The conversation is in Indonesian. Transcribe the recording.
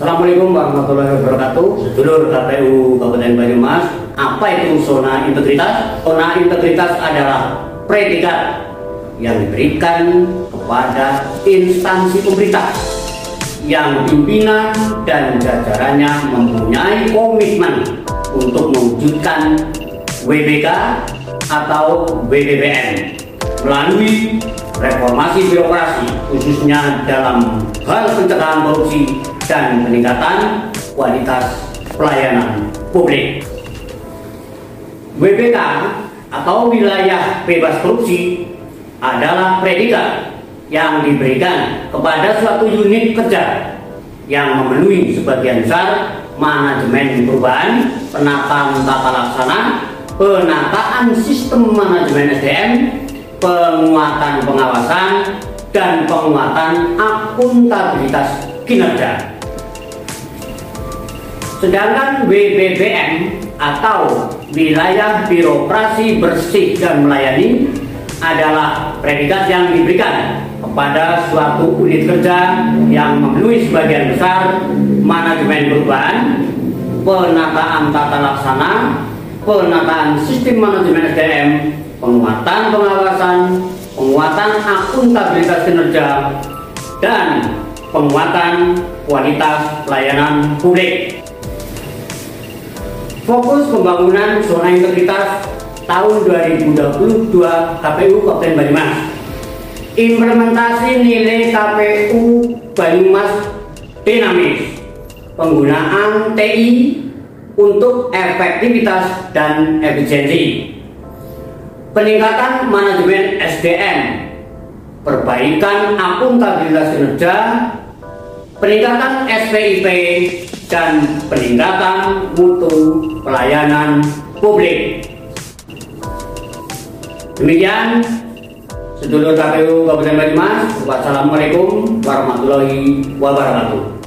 Assalamualaikum warahmatullahi wabarakatuh. Sedulur KPU Kabupaten Banyumas, apa itu zona integritas? Zona integritas adalah predikat yang diberikan kepada instansi pemerintah yang pimpinan dan jajarannya mempunyai komitmen untuk mewujudkan WBK atau WBBN melalui reformasi birokrasi khususnya dalam hal pencegahan korupsi dan peningkatan kualitas pelayanan publik. WBK atau wilayah bebas korupsi adalah predikat yang diberikan kepada suatu unit kerja yang memenuhi sebagian besar manajemen perubahan, penataan tata laksana, penataan sistem manajemen SDM, penguatan pengawasan, dan penguatan akuntabilitas kinerja. Sedangkan WBBM atau wilayah birokrasi bersih dan melayani adalah predikat yang diberikan kepada suatu unit kerja yang memenuhi sebagian besar manajemen perubahan, penataan tata laksana, penataan sistem manajemen SDM, penguatan pengawasan, penguatan akuntabilitas kinerja, dan penguatan kualitas pelayanan publik. Fokus pembangunan zona integritas tahun 2022 KPU Kabupaten Banyumas. Implementasi nilai KPU Banyumas dinamis. Penggunaan TI untuk efektivitas dan efisiensi. Peningkatan manajemen SDM. Perbaikan akuntabilitas kinerja. Peningkatan SPIP dan peningkatan mutu pelayanan publik. Demikian sedulur KPU Kabupaten Banyumas. Wassalamualaikum warahmatullahi wabarakatuh.